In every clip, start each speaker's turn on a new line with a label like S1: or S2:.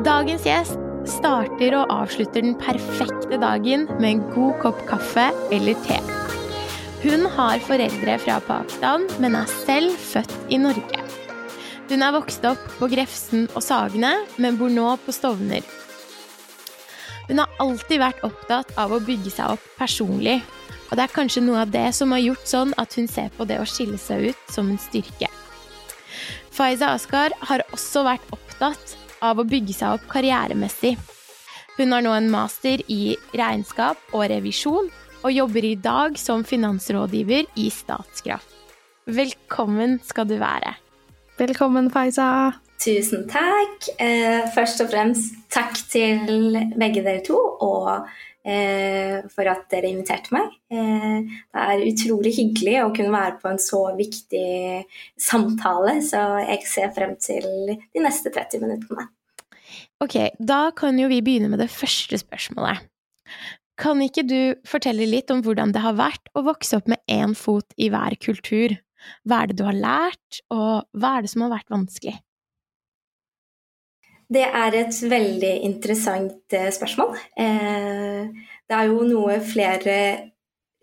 S1: Dagens gjest starter og avslutter den perfekte dagen med en god kopp kaffe eller te. Hun har foreldre fra Pakistan, men er selv født i Norge. Hun er vokst opp på Grefsen og Sagene, men bor nå på Stovner. Hun har alltid vært opptatt av å bygge seg opp personlig, og det er kanskje noe av det som har gjort sånn at hun ser på det å skille seg ut som en styrke. Faiza Askar har også vært opptatt av å bygge seg opp karrieremessig. Hun har nå en master i regnskap og revisjon, og jobber i dag som finansrådgiver i Statskraft. Velkommen skal du være.
S2: Velkommen, Faiza.
S3: Tusen takk. Eh, først og fremst takk til begge dere to, og for at dere inviterte meg. Eh, det er utrolig hyggelig å kunne være på en så viktig samtale, så jeg ser frem til de neste 30 minuttene.
S1: Ok, da kan jo vi begynne med det første spørsmålet. Kan ikke du fortelle litt om hvordan det har vært å vokse opp med én fot i hver kultur? Hva er det du har lært, og hva er det som har vært vanskelig?
S3: Det er et veldig interessant eh, spørsmål. Eh, det er jo noe flere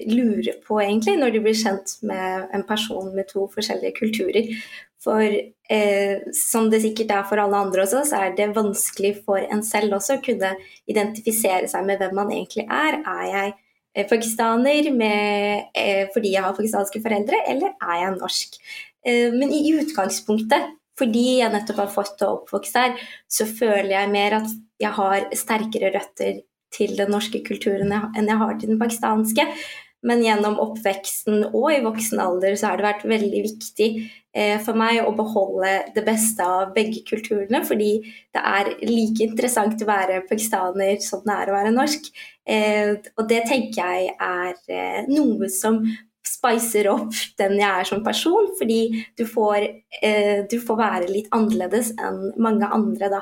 S3: lurer på, egentlig, når de blir kjent med en person med to forskjellige kulturer. For eh, som det sikkert er for alle andre også, så er det vanskelig for en selv også å kunne identifisere seg med hvem man egentlig er. Er jeg pakistaner med, eh, fordi jeg har pakistanske foreldre, eller er jeg norsk? Eh, men i utgangspunktet fordi jeg nettopp har fått og oppvokst her, så føler jeg mer at jeg har sterkere røtter til den norske kulturen enn jeg har til den pakistanske. Men gjennom oppveksten og i voksen alder så har det vært veldig viktig eh, for meg å beholde det beste av begge kulturene, fordi det er like interessant å være pakistaner som det er å være norsk. Eh, og det tenker jeg er eh, noe som spicer opp den jeg er som person, fordi du får, eh, du får være litt annerledes enn mange andre, da.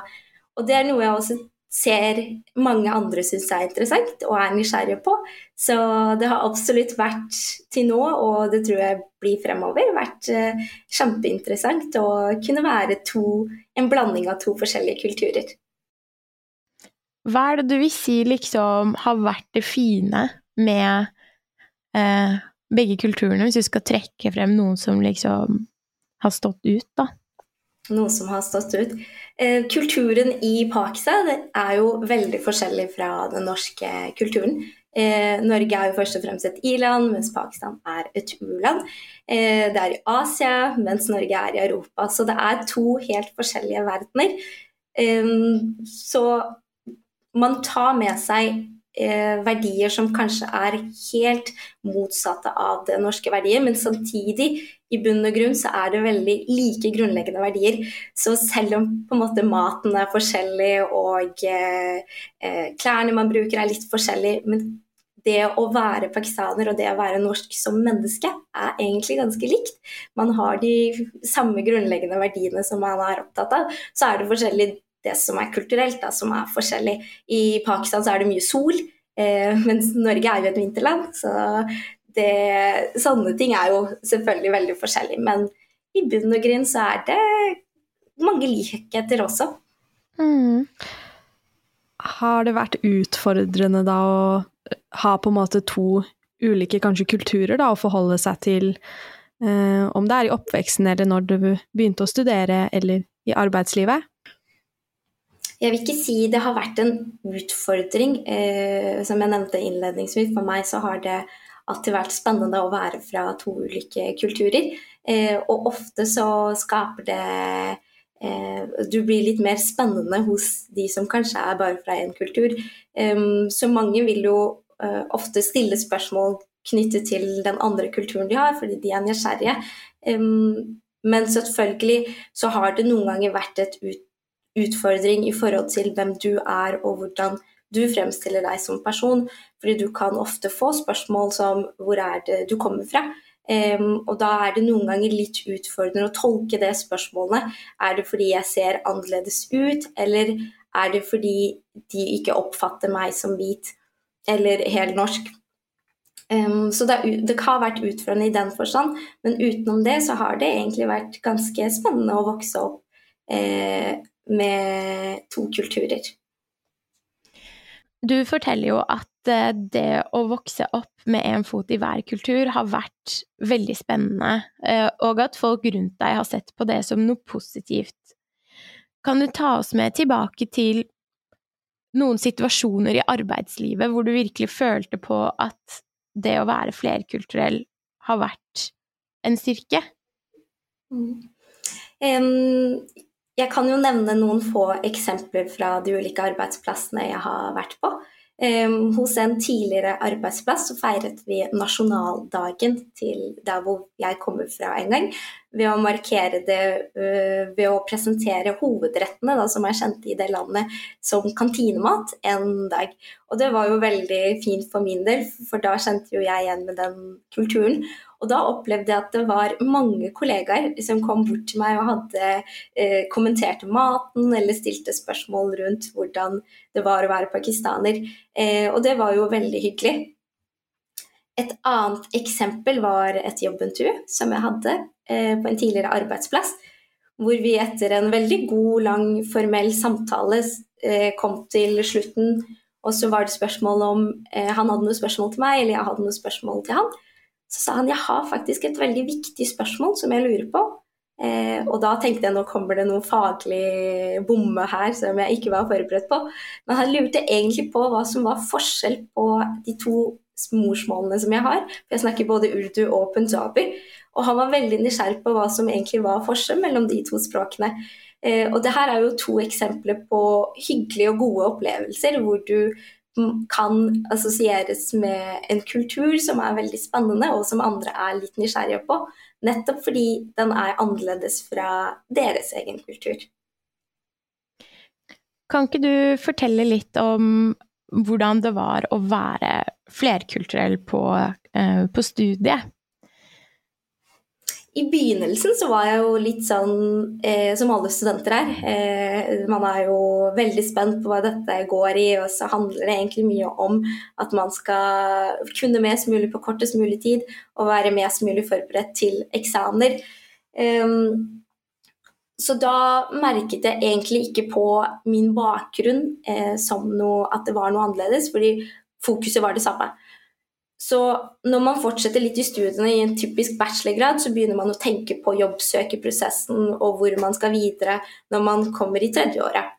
S3: Og det er noe jeg også ser mange andre syns er interessant og er nysgjerrige på. Så det har absolutt vært til nå, og det tror jeg blir fremover, vært eh, kjempeinteressant å kunne være to, en blanding av to forskjellige kulturer.
S1: Hva er det du vil si liksom har vært det fine med eh, begge kulturene, hvis du skal trekke frem noen som liksom har stått ut, da?
S3: Noe som har stått ut. Eh, kulturen i Pakistan er jo veldig forskjellig fra den norske kulturen. Eh, Norge er jo først og fremst et i-land, mens Pakistan er et u-land. Eh, det er i Asia, mens Norge er i Europa. Så det er to helt forskjellige verdener. Så man tar med seg verdier som kanskje er helt motsatte av det norske verdier, men samtidig, i bunn og grunn, så er det veldig like grunnleggende verdier. Så selv om på en måte maten er forskjellig og eh, eh klærne man bruker er litt forskjellig, men det å være pakistaner og det å være norsk som menneske er egentlig ganske likt. Man har de samme grunnleggende verdiene som man er opptatt av. Så er det forskjellig det som er kulturelt, da, som er forskjellig. I Pakistan så er det mye sol, eh, mens Norge er jo et vinterland. Så det, sånne ting er jo selvfølgelig veldig forskjellig. Men i bunn og grunn så er det mange likheter også. Mm.
S2: Har det vært utfordrende da å ha på en måte to ulike kanskje kulturer da, å forholde seg til? Eh, om det er i oppveksten eller når du begynte å studere eller i arbeidslivet?
S3: Jeg vil ikke si det har vært en utfordring. Eh, som jeg nevnte innledningsvis, for meg så har det alltid vært spennende å være fra to ulike kulturer. Eh, og ofte så skaper det eh, Du blir litt mer spennende hos de som kanskje er bare fra én kultur. Så mange vil jo uh, ofte stille spørsmål knyttet til den andre kulturen de har, fordi de er nysgjerrige. Men selvfølgelig så har det noen ganger vært et ut utfordring i forhold til hvem du er og hvordan du fremstiller deg som person. Fordi du kan ofte få spørsmål som 'hvor er det du kommer fra?' Um, og da er det noen ganger litt utfordrende å tolke det spørsmålet. Er det fordi jeg ser annerledes ut, eller er det fordi de ikke oppfatter meg som hvit eller helt norsk? Um, så det, det, har vært utfordrende i den forstand, men utenom det så har det egentlig vært ganske spennende å vokse opp eh, med to kulturer.
S1: Du forteller jo at eh, det å vokse opp med en fot i hver kultur har vært veldig spennende, eh, og at folk rundt deg har sett på det som noe positivt. Kan du ta oss med tilbake til noen situasjoner i arbeidslivet hvor du virkelig følte på at det å være flerkulturell har vært en styrke?
S3: Mm. Um, jeg kan jo nevne noen få eksempler fra de ulike arbeidsplassene jeg har vært på. Um, hos en tidligere arbeidsplass så feiret vi nasjonaldagen til der hvor jeg kommer fra en gang, ved å markere det uh, ved å presentere hovedrettene da, som er kjente i det landet som kantinemat en dag. Og det var jo veldig fint for min del, for da kjente jo jeg igjen med den kulturen. Og da opplevde jeg at det var mange kollegaer som kom bort til meg og hadde eh, kommentert maten eller stilte spørsmål rundt hvordan det var å være pakistaner. Eh, og det var jo veldig hyggelig. Et annet eksempel var et jobbintervju som jeg hadde på en tidligere arbeidsplass. Hvor vi etter en veldig god, lang, formell samtale eh, kom til slutten, og så var det spørsmål om eh, han hadde noe spørsmål til meg, eller jeg hadde noe spørsmål til han. Så sa han jeg har faktisk et veldig viktig spørsmål som jeg lurer på. Eh, og da tenkte jeg nå kommer det noe faglig bomme her som jeg ikke var forberedt på. Men han lurte egentlig på hva som var forskjell på de to morsmålene som jeg har. Jeg snakker både urdu og punjabi. Og han var veldig nysgjerrig på hva som egentlig var forskjellen mellom de to språkene. Eh, og det her er jo to eksempler på hyggelige og gode opplevelser hvor du kan assosieres med en kultur som er veldig spennende, og som andre er litt nysgjerrige på. Nettopp fordi den er annerledes fra deres egen kultur.
S1: Kan ikke du fortelle litt om hvordan det var å være flerkulturell på, eh, på studiet?
S3: I begynnelsen så var jeg jo litt sånn eh, som alle studenter er. Eh, man er jo veldig spent på hva dette går i, og så handler det egentlig mye om at man skal kunne mest mulig på kortest mulig tid og være mest mulig forberedt til eksamener. Eh, så da merket jeg egentlig ikke på min bakgrunn eh, som noe, at det var noe annerledes, fordi fokuset var det samme. Så når man fortsetter litt i studiene i en typisk bachelorgrad, så begynner man å tenke på jobbsøkerprosessen og hvor man skal videre når man kommer i tredjeåret.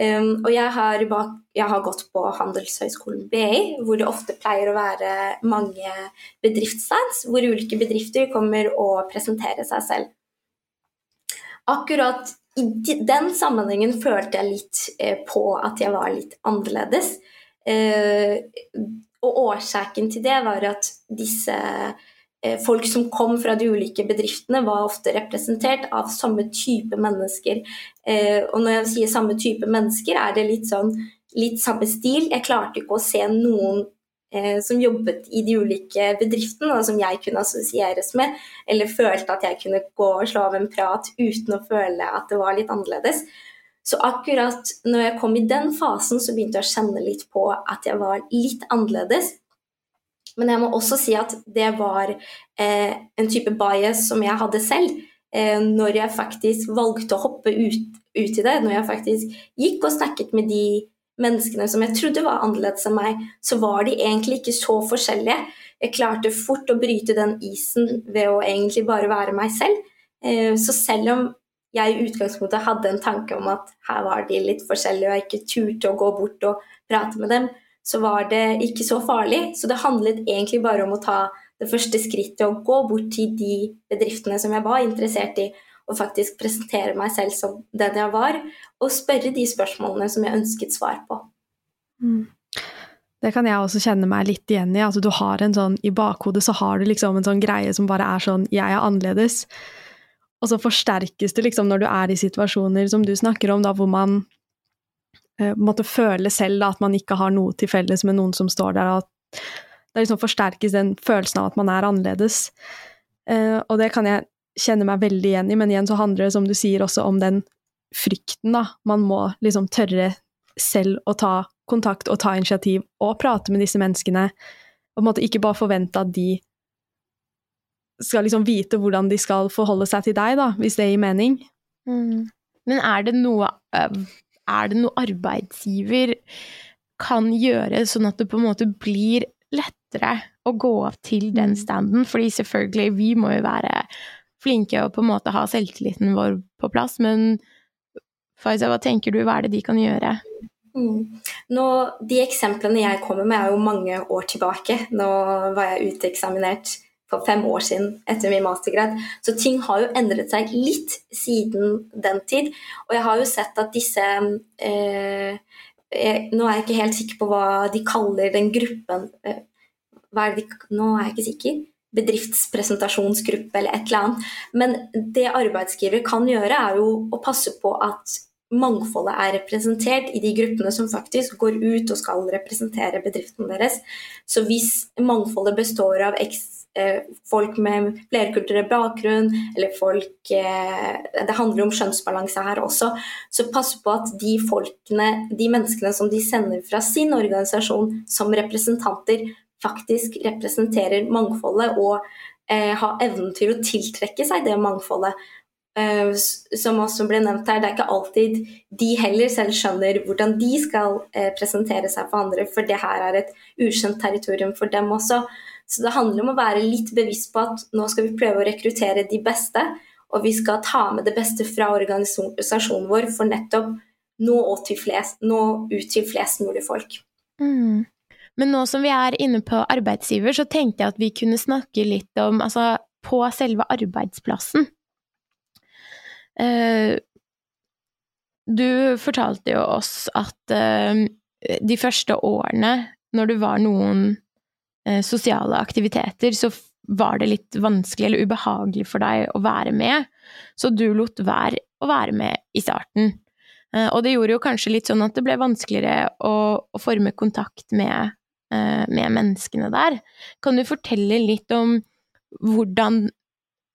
S3: Um, og jeg har, bak, jeg har, gått på Handelshøyskolen BI, hvor det ofte pleier å være mange bedriftsstands, hvor ulike bedrifter kommer og presenterer seg selv. Akkurat i den sammenhengen følte jeg litt eh, på at jeg var litt annerledes. Eh, og årsaken til det var at disse eh, folk som kom fra de ulike bedriftene, var ofte representert av samme type mennesker. Eh, og når jeg sier samme type mennesker, er det litt sånn litt samme stil. Jeg klarte ikke å se noen som jobbet i de ulike bedriftene, og som jeg kunne assosieres med, eller følte at jeg kunne gå og slå av en prat uten å føle at det var litt annerledes. Så akkurat når jeg kom i den fasen, så begynte jeg å kjenne litt på at jeg var litt annerledes. Men jeg må også si at det var eh, en type bias som jeg hadde selv. Eh, når jeg faktisk valgte å hoppe ut, ut, i det, når jeg faktisk gikk og snakket med de menneskene som jeg trodde var annerledes enn meg, så var de egentlig ikke så forskjellige. Jeg klarte fort å bryte den isen ved å egentlig bare være meg selv. Eh, så selv om jeg i utgangspunktet hadde en tanke om at her var de litt forskjellige, og jeg ikke turte å gå bort og prate med dem, så var det ikke så farlig. Så det handlet egentlig bare om å ta det første skrittet og gå bort til de bedriftene som jeg var interessert i, og faktisk presentere meg selv som den jeg var, og spørre de spørsmålene som jeg ønsket svar på.
S2: Mm. Det kan jeg også kjenne meg litt igjen i. Altså, du har en sånn, I bakhodet så har du liksom en sånn greie som bare er sånn 'jeg er annerledes'. Og så forsterkes det liksom når du er i situasjoner som du snakker om, da, hvor man eh, måtte føle selv da, at man ikke har noe til felles med noen som står der, at det liksom forsterkes den følelsen av at man er annerledes. Eh, og det kan jeg kjenne meg veldig igjen i, men igjen så handler det, som du sier, også om den frykten, da. Man må liksom tørre selv å ta kontakt og ta initiativ og prate med disse menneskene, på en måte ikke bare forvente at de skal liksom vite hvordan de skal forholde seg til deg, da, hvis det gir mening.
S1: Mm. Men er det noe er det noe arbeidsgiver kan gjøre sånn at det på en måte blir lettere å gå av til den mm. standen? Fordi selvfølgelig, vi må jo være flinke og på en måte ha selvtilliten vår på plass, men Faiza, hva tenker du, hva er det de kan gjøre?
S3: Mm. Nå, de eksemplene jeg kommer med, er jo mange år tilbake. Nå var jeg uteksaminert for fem år siden etter min mastergrad. Så ting har jo endret seg litt siden den tid. Og jeg har jo sett at disse eh, jeg, Nå er jeg ikke helt sikker på hva de kaller den gruppen eh, de, Nå er jeg ikke sikker bedriftspresentasjonsgruppe eller et eller annet. Men det arbeidsgiver kan gjøre, er jo å passe på at mangfoldet er representert i de gruppene som faktisk går ut og skal representere bedriften deres. Så hvis mangfoldet består av eh, folk med flerkulturell bakgrunn, eller folk eh, Det handler om skjønnsbalanse her også. Så pass på at de folkene, de menneskene som de sender fra sin organisasjon som representanter, faktisk representerer mangfoldet og eh, har evnen til å tiltrekke seg det mangfoldet. Uh, som også ble nevnt her, det er ikke alltid de heller selv skjønner hvordan de skal uh, presentere seg for andre, for det her er et ukjent territorium for dem også. Så det handler om å være litt bevisst på at nå skal vi prøve å rekruttere de beste, og vi skal ta med det beste fra organisasjonen vår for nettopp nå, flest, nå ut til flest mulig folk.
S1: Mm. Men nå som vi er inne på arbeidsgiver, så tenkte jeg at vi kunne snakke litt om altså på selve arbeidsplassen. Uh, du fortalte jo oss at uh, de første årene, når det var noen uh, sosiale aktiviteter, så var det litt vanskelig eller ubehagelig for deg å være med, så du lot være å være med i starten. Og det gjorde jo kanskje litt sånn at det ble vanskeligere å, å forme kontakt med Eh, med menneskene der. Kan du fortelle litt om hvordan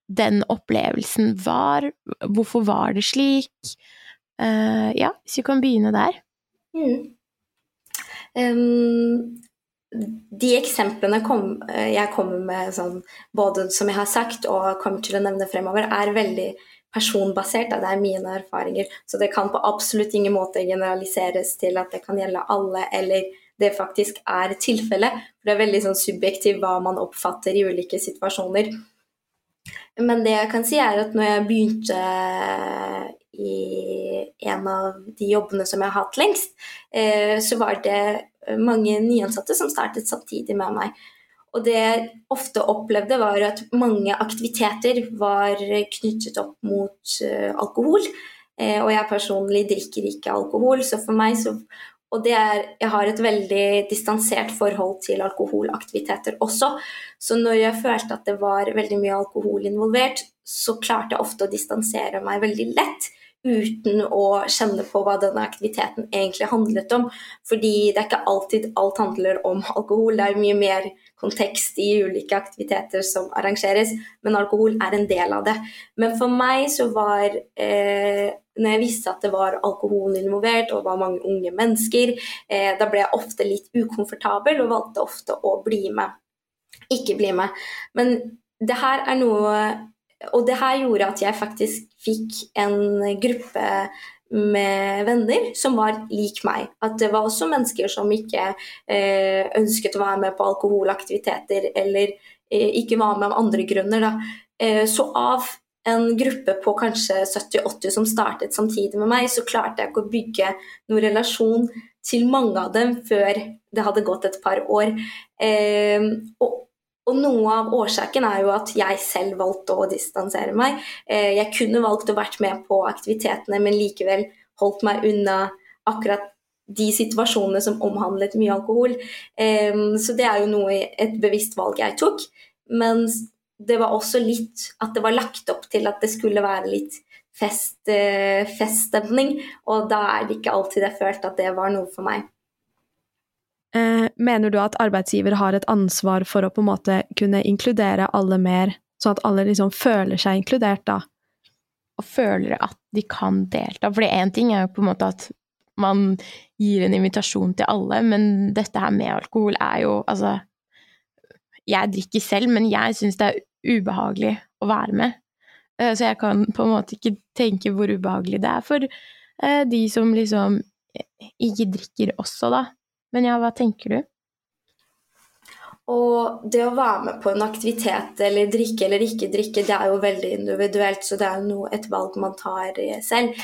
S1: den opplevelsen var? Hvorfor var det slik? Uh, ja, hvis vi kan begynne der. Mm.
S3: Um, de eksemplene kom, eh, jeg kommer med, sånn, både som jeg har sagt og kommer til å nevne fremover, er veldig personbasert. Det er mine erfaringer. Så det kan på absolutt ingen måte generaliseres til at det kan gjelde alle, eller det faktisk er tilfellet. Det er veldig sånn subjektivt hva man oppfatter i ulike situasjoner. Men det jeg kan si, er at når jeg begynte i en av de jobbene som jeg har hatt lengst, eh, så var det mange nyansatte som startet samtidig med meg. Og det jeg ofte opplevde, var at mange aktiviteter var knyttet opp mot eh, alkohol. Eh, og jeg personlig drikker ikke alkohol, så for meg så og det er Jeg har et veldig distansert forhold til alkoholaktiviteter også. Så når jeg følte at det var veldig mye alkohol involvert, så klarte jeg ofte å distansere meg veldig lett uten å kjenne på hva denne aktiviteten egentlig handlet om. Fordi det er ikke alltid alt handler om alkohol. Det er mye mer kontekst i ulike aktiviteter som arrangeres, men alkohol er en del av det. Men for meg så var eh, Når jeg visste at det var alkohol involvert og var mange unge mennesker, eh, da ble jeg ofte litt ukomfortabel og valgte ofte å bli med. Ikke bli med. Men det her er noe og det her gjorde at jeg faktisk fikk en gruppe med venner som var lik meg. At det var også mennesker som ikke eh, ønsket å være med på alkoholaktiviteter, eller eh, ikke var med av andre grunner. Eh, så av en gruppe på kanskje 70-80 som startet samtidig med meg, så klarte jeg ikke å bygge noen relasjon til mange av dem før det hadde gått et par år. Eh, og og noe av årsaken er jo at jeg selv valgte å distansere meg. Eh, jeg kunne valgt å vært med på aktivitetene, men likevel holdt meg unna akkurat de situasjonene som omhandlet mye alkohol. Så det er jo noe, et bevisst valg jeg tok. Men det var også litt at det var lagt opp til at det skulle være litt fest, eh, feststemning, og da er det ikke alltid jeg følte at det var noe for meg.
S2: Eh, mener du at arbeidsgiver har et ansvar for å på en måte kunne inkludere alle mer, sånn at alle liksom føler seg inkludert da?
S1: Og føler at de kan delta. For én ting er jo på en måte at man gir en invitasjon til alle, men dette her med alkohol er jo altså Jeg drikker selv, men jeg syns det er ubehagelig å være med. Eh, så jeg kan på en måte ikke tenke hvor ubehagelig det er for eh, de som liksom ikke drikker også, da. Men ja, hva tenker du?
S3: Og det å være med på en aktivitet eller drikke eller ikke drikke, det er jo veldig individuelt, så det er jo et valg man tar eh, selv.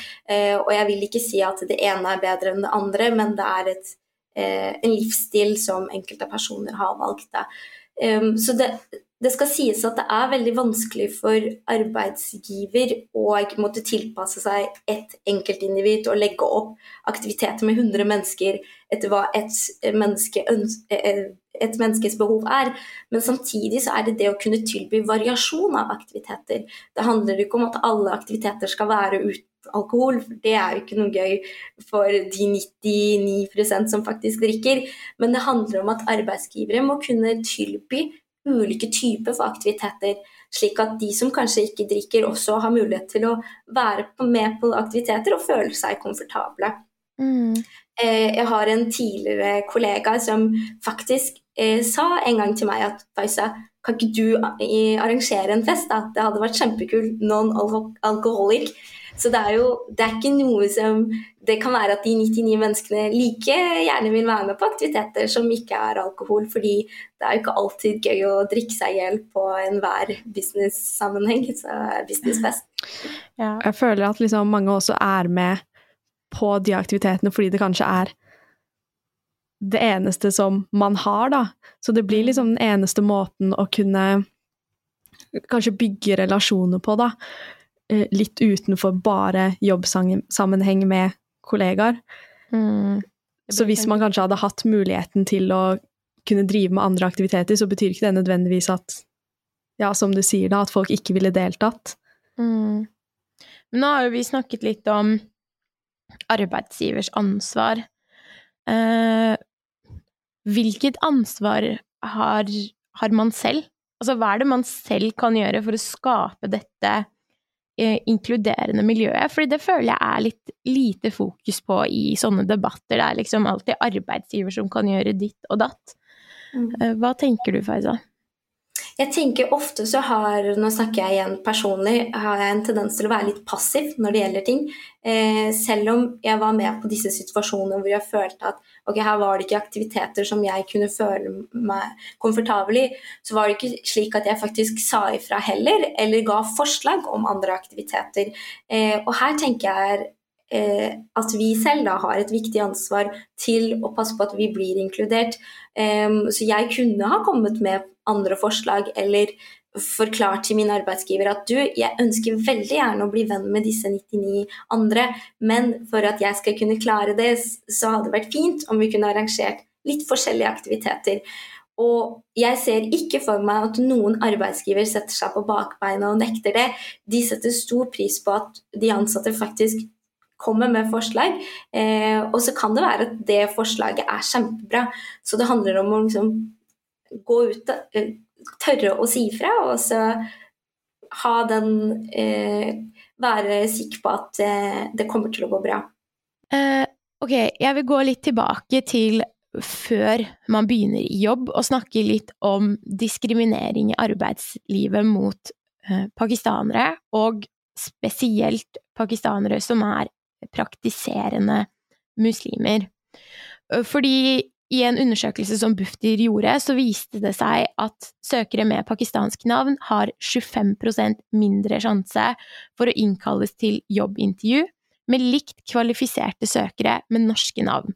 S3: Og jeg vil ikke si at det ene er bedre enn det andre, men det er et, en livsstil som enkelte personer har valgt. Da. Så det, det skal sies at det er veldig vanskelig for arbeidsgiver å måtte tilpasse seg ett enkeltindivid og legge opp aktiviteter med 100 mennesker etter hva et, menneske eh, et, menneskes behov er. Men samtidig så er det det å kunne tilby variasjon av aktiviteter. Det handler ikke om at alle aktiviteter skal være uten alkohol, for det er jo ikke noe gøy for de 99% som faktisk drikker. Men det handler om at arbeidsgivere må kunne tilby ulike typer for aktiviteter, slik at de som kanskje ikke drikker, også har mulighet til å være med på aktiviteter og føle seg komfortable. Mm. Eh, jeg har en tidligere kollega som faktisk eh, sa en gang til meg at Faisa, kan ikke du arrangere en fest? da? Det hadde vært kjempekult. Non-alcoholic. Så det er jo det er ikke noe som Det kan være at de 99 menneskene like gjerne vil være med på aktiviteter som ikke er alkohol, fordi det er jo ikke alltid gøy å drikke seg i hjel på enhver business-sammenheng. Så businessfest.
S2: Ja. Jeg føler at liksom mange også er med på de aktivitetene fordi det kanskje er det eneste som man har, da. Så det blir liksom den eneste måten å kunne kanskje bygge relasjoner på, da. Eh, litt utenfor bare jobbsammenheng med kollegaer. Mm. Så hvis man kanskje hadde hatt muligheten til å kunne drive med andre aktiviteter, så betyr ikke det nødvendigvis at, ja, som du sier da, at folk ikke ville deltatt. Mm.
S1: Men nå har jo vi snakket litt om arbeidsgivers ansvar. Eh, hvilket ansvar har, har man selv? Altså, hva er det man selv kan gjøre for å skape dette Eh, inkluderende miljøet, fordi det føler jeg er litt lite fokus på i sånne debatter. Det er liksom alltid arbeidsgiver som kan gjøre ditt og datt. Mm. Eh, hva tenker du, Faiza?
S3: Jeg tenker ofte så har, nå snakker jeg igjen personlig, har jeg en tendens til å være litt passiv når det gjelder ting. Eh, selv om jeg var med på disse situasjonene hvor jeg følte at ok, her var det ikke aktiviteter som jeg kunne føle meg komfortabel i, så var det ikke slik at jeg faktisk sa ifra heller, eller ga forslag om andre aktiviteter. Eh, og her tenker jeg eh, at vi selv da har et viktig ansvar til å passe på at vi blir inkludert. Um, så jeg kunne ha kommet med andre forslag eller forklart til min arbeidsgiver at du, jeg ønsker veldig gjerne å bli venn med disse 99 andre, men for at jeg skal kunne klare det, så hadde det vært fint om vi kunne arrangert litt forskjellige aktiviteter. Og jeg ser ikke for meg at noen arbeidsgiver setter seg på bakbeina og nekter det. De setter stor pris på at de ansatte faktisk kommer med forslag. Eh, og så kan det være at det forslaget er kjempebra. Så det handler om å liksom gå ut, og tørre å si fra, og så ha den eh, Være sikker på at eh, det kommer til å gå bra.
S1: Eh, ok, jeg vil gå litt tilbake til før man begynner i jobb, og snakke litt om diskriminering i arbeidslivet mot eh, pakistanere, og spesielt pakistanere som er praktiserende muslimer. Fordi i en undersøkelse som Bufdir gjorde, så viste det seg at søkere med pakistansk navn har 25% mindre sjanse for å innkalles til jobbintervju med likt kvalifiserte søkere med norske navn.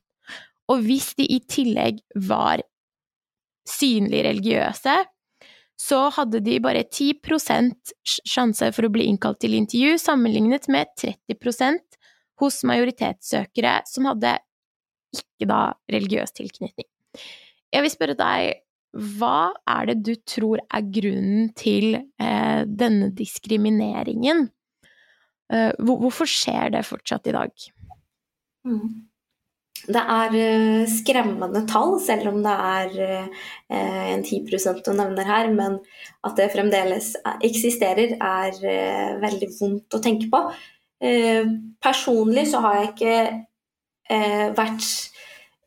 S1: Og hvis de i tillegg var synlig religiøse, så hadde de bare 10% sjanse for å bli innkalt til intervju, sammenlignet med 30% hos majoritetssøkere som hadde ikke da religiøs tilknytning. Jeg vil spørre deg, hva er det du tror er grunnen til eh, denne diskrimineringen? Eh, hvorfor skjer det fortsatt i dag?
S3: Mm. Det er uh, skremmende tall, selv om det er uh, en 10 du nevner her. Men at det fremdeles eksisterer, er uh, veldig vondt å tenke på. personlig så har jeg ikke eh, vært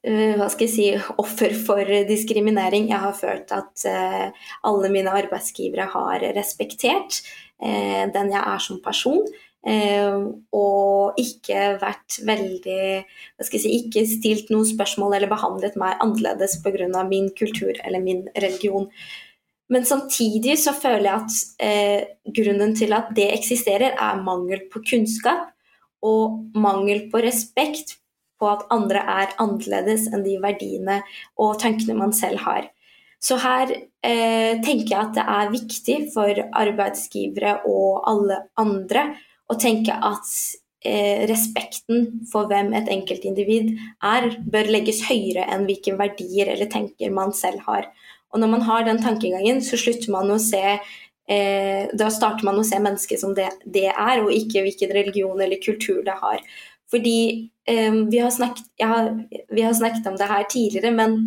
S3: eh, hva skal jeg si, offer for diskriminering. Jeg har følt at eh, alle mine arbeidsgivere har respektert eh, den jeg er som person. Og ikke vært veldig hva skal jeg si, Ikke stilt noen spørsmål eller behandlet meg annerledes pga. min kultur eller min religion. Men samtidig så føler jeg at grunnen til at det eksisterer, er mangel på kunnskap og mangel på respekt på at andre er annerledes enn de verdiene og tankene man selv har. Så her eh, tenker jeg at det er viktig for arbeidsgivere og alle andre å tenke at eh, respekten for hvem et enkeltindivid er, bør legges høyere enn hvilke verdier eller tenker man selv har. Og når man har den tankegangen, så slutter man å se eh, Da starter man å se mennesket som det det er, og ikke hvilken religion eller kultur det har. Fordi eh, vi, har snakket, har, vi har snakket om det her tidligere, men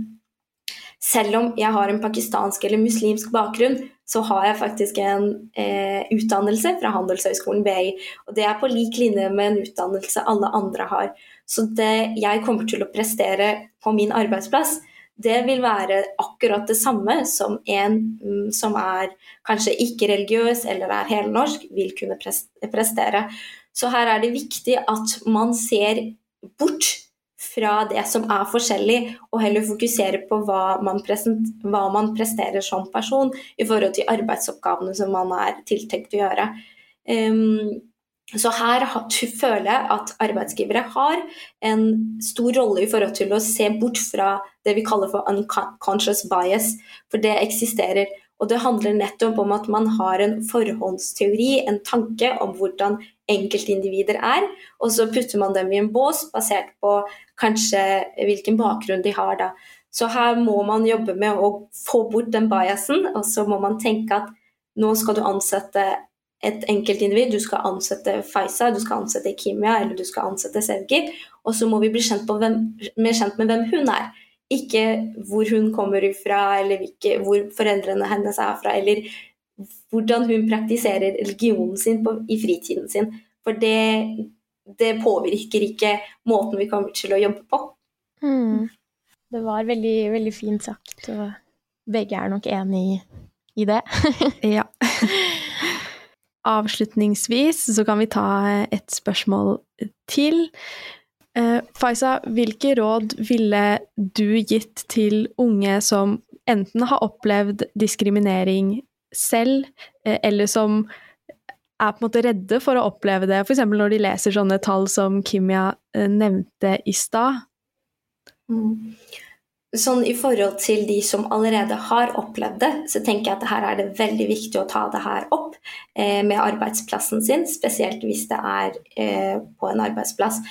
S3: selv om jeg har en pakistansk eller muslimsk bakgrunn, så har jeg faktisk en eh, utdannelse fra Handelshøyskolen BI. Og det er på lik linje med en utdannelse alle andre har. Så det jeg kommer til å prestere på min arbeidsplass, det vil være akkurat det samme som en mm, som er kanskje ikke religiøs eller er helnorsk, vil kunne prestere. Så her er det viktig at man ser bort fra det som er forskjellig, og heller fokusere på hva man, hva man, presterer som person i forhold til arbeidsoppgavene som man er tiltenkt å gjøre. Um, så her føler jeg at arbeidsgivere har en stor rolle i forhold til å se bort fra det vi kaller for unconscious bias, for det eksisterer. Og det handler nettopp om at man har en forhåndsteori, en tanke om hvordan enkeltindivider er, og så putter man dem i en bås basert på kanskje hvilken bakgrunn de har. da. Så her må man jobbe med å få bort den biasen, og så må man tenke at nå skal du ansette et enkeltindivid. Du skal ansette Faisa, du skal ansette Kimia eller du skal ansette Sevgi. Og så må vi bli kjent, hvem, kjent med hvem hun er. Ikke hvor hun kommer ifra, eller hvor foreldrene hennes er fra, eller hvordan hun praktiserer religionen sin på, i fritiden sin. For det, det påvirker ikke måten vi kommer til å jobbe på.
S1: Mm. Det var veldig, veldig fint sagt, og begge er nok enig i, i det.
S2: ja. Avslutningsvis så kan vi ta et spørsmål til. Uh, Faisa, hvilke råd ville du gitt til unge som enten har opplevd diskriminering selv, uh, eller som er på en måte redde for å oppleve det, f.eks. når de leser sånne tall som Kimia eh, nevnte i stad?
S3: Mm. Sånn I forhold til de som allerede har opplevd det, så tenker jeg at her er det veldig viktig å ta det her opp eh, med arbeidsplassen sin, spesielt hvis det er eh, på en arbeidsplass.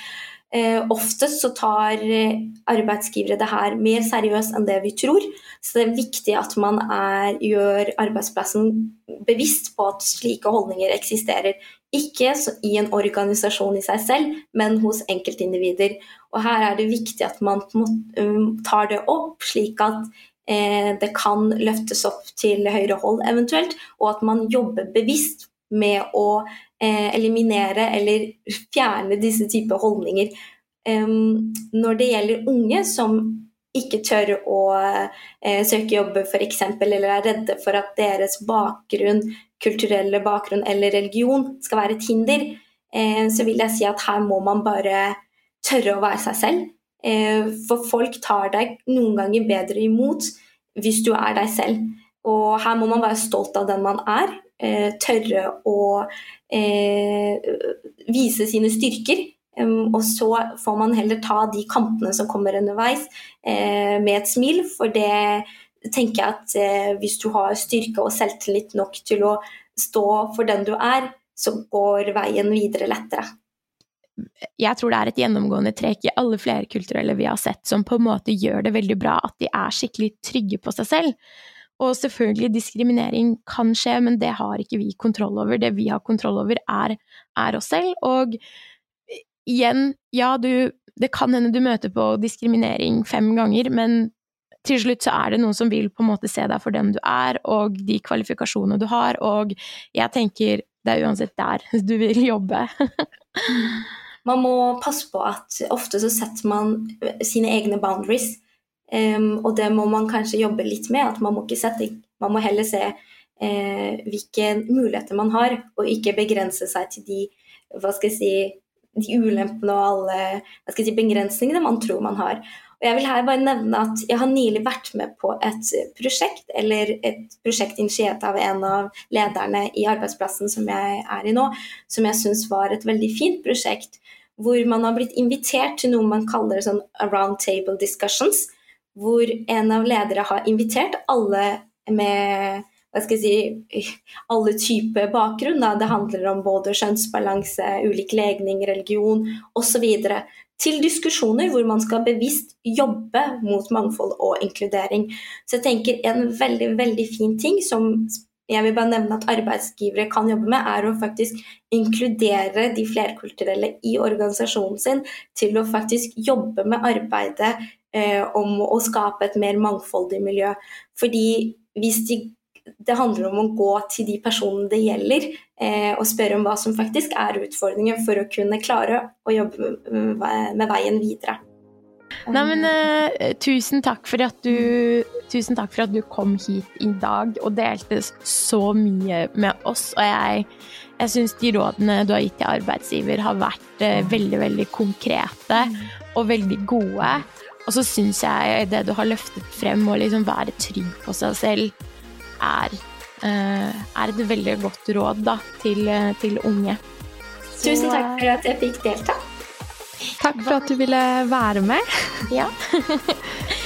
S3: Eh, oftest så tar eh, arbeidsgivere det her mer seriøst enn det vi tror. Så det er viktig at man er, gjør arbeidsplassen bevisst på at slike holdninger eksisterer. Ikke i en organisasjon i seg selv, men hos enkeltindivider. Og her er det viktig at man um, tar det opp, slik at eh, det kan løftes opp til høyere hold eventuelt, og at man jobber bevisst med å eh, eliminere eller fjerne disse typer holdninger. Når det gjelder unge som ikke tør å eh, søke jobb f.eks., eller er redde for at deres bakgrunn, kulturelle bakgrunn eller religion skal være et hinder, eh, så vil jeg si at her må man bare tørre å være seg selv. Eh, for folk tar deg noen ganger bedre imot hvis du er deg selv. Og her må man være stolt av den man er, tørre å eh, vise sine styrker. og så får man heller ta de kampene som kommer underveis, eh, med et smil. For det tenker jeg at hvis du har styrke og selvtillit nok til å stå for den du er, så går veien videre lettere
S1: jeg tror det er et gjennomgående trekk i alle flerkulturelle vi har sett, som på en måte gjør det veldig bra, at de er skikkelig trygge på seg selv. Og selvfølgelig, diskriminering kan skje, men det har ikke vi kontroll over. Det vi har kontroll over, er, er oss selv. Og igjen, ja, du Det kan hende du møter på diskriminering fem ganger, men til slutt så er det noen som vil på en måte se deg for den du er, og de kvalifikasjonene du har, og jeg tenker det er uansett der du vil jobbe.
S3: man må passe på at ofte så setter man sine egne boundaries. Um, og det må man kanskje jobbe litt med. at Man må ikke sette, man må heller se uh, hvilke muligheter man har, og ikke begrense seg til de hva skal jeg si, de ulempene og alle hva skal jeg si, begrensningene man tror man har. Og jeg vil her bare nevne at jeg har nylig vært med på et prosjekt, eller et prosjekt initiert av en av lederne i arbeidsplassen som jeg er i nå, som jeg syns var et veldig fint prosjekt. Hvor man har blitt invitert til noe man kaller sånn around table discussions. Hvor en av ledere har invitert alle med hva skal jeg si, alle typer bakgrunn. Da. Det handler om både kjønnsbalanse, ulik legning, religion osv. Til diskusjoner hvor man skal bevisst jobbe mot mangfold og inkludering. Så jeg tenker en veldig, veldig fin ting som jeg vil bare nevne at arbeidsgivere kan jobbe med, er å faktisk inkludere de flerkulturelle i organisasjonen sin til å faktisk jobbe med arbeidet eh, om å skape et mer mangfoldig miljø. Fordi hvis de det handler om å gå til de personene det gjelder, eh, og spørre om hva som faktisk er utfordringen for å kunne klare å jobbe med veien videre.
S1: Nei, men uh, tusen, takk for at du, tusen takk for at du kom hit i dag og delte så mye med oss. Og jeg, jeg syns de rådene du har gitt til arbeidsgiver, har vært uh, veldig, veldig konkrete og veldig gode. Og så syns jeg det du har løftet frem, å liksom være trygg på seg selv er, eh, er et veldig godt råd da, til, eh, til unge.
S3: Så, Tusen takk for at jeg fikk delta.
S2: Takk for at du ville være med.
S1: Ja.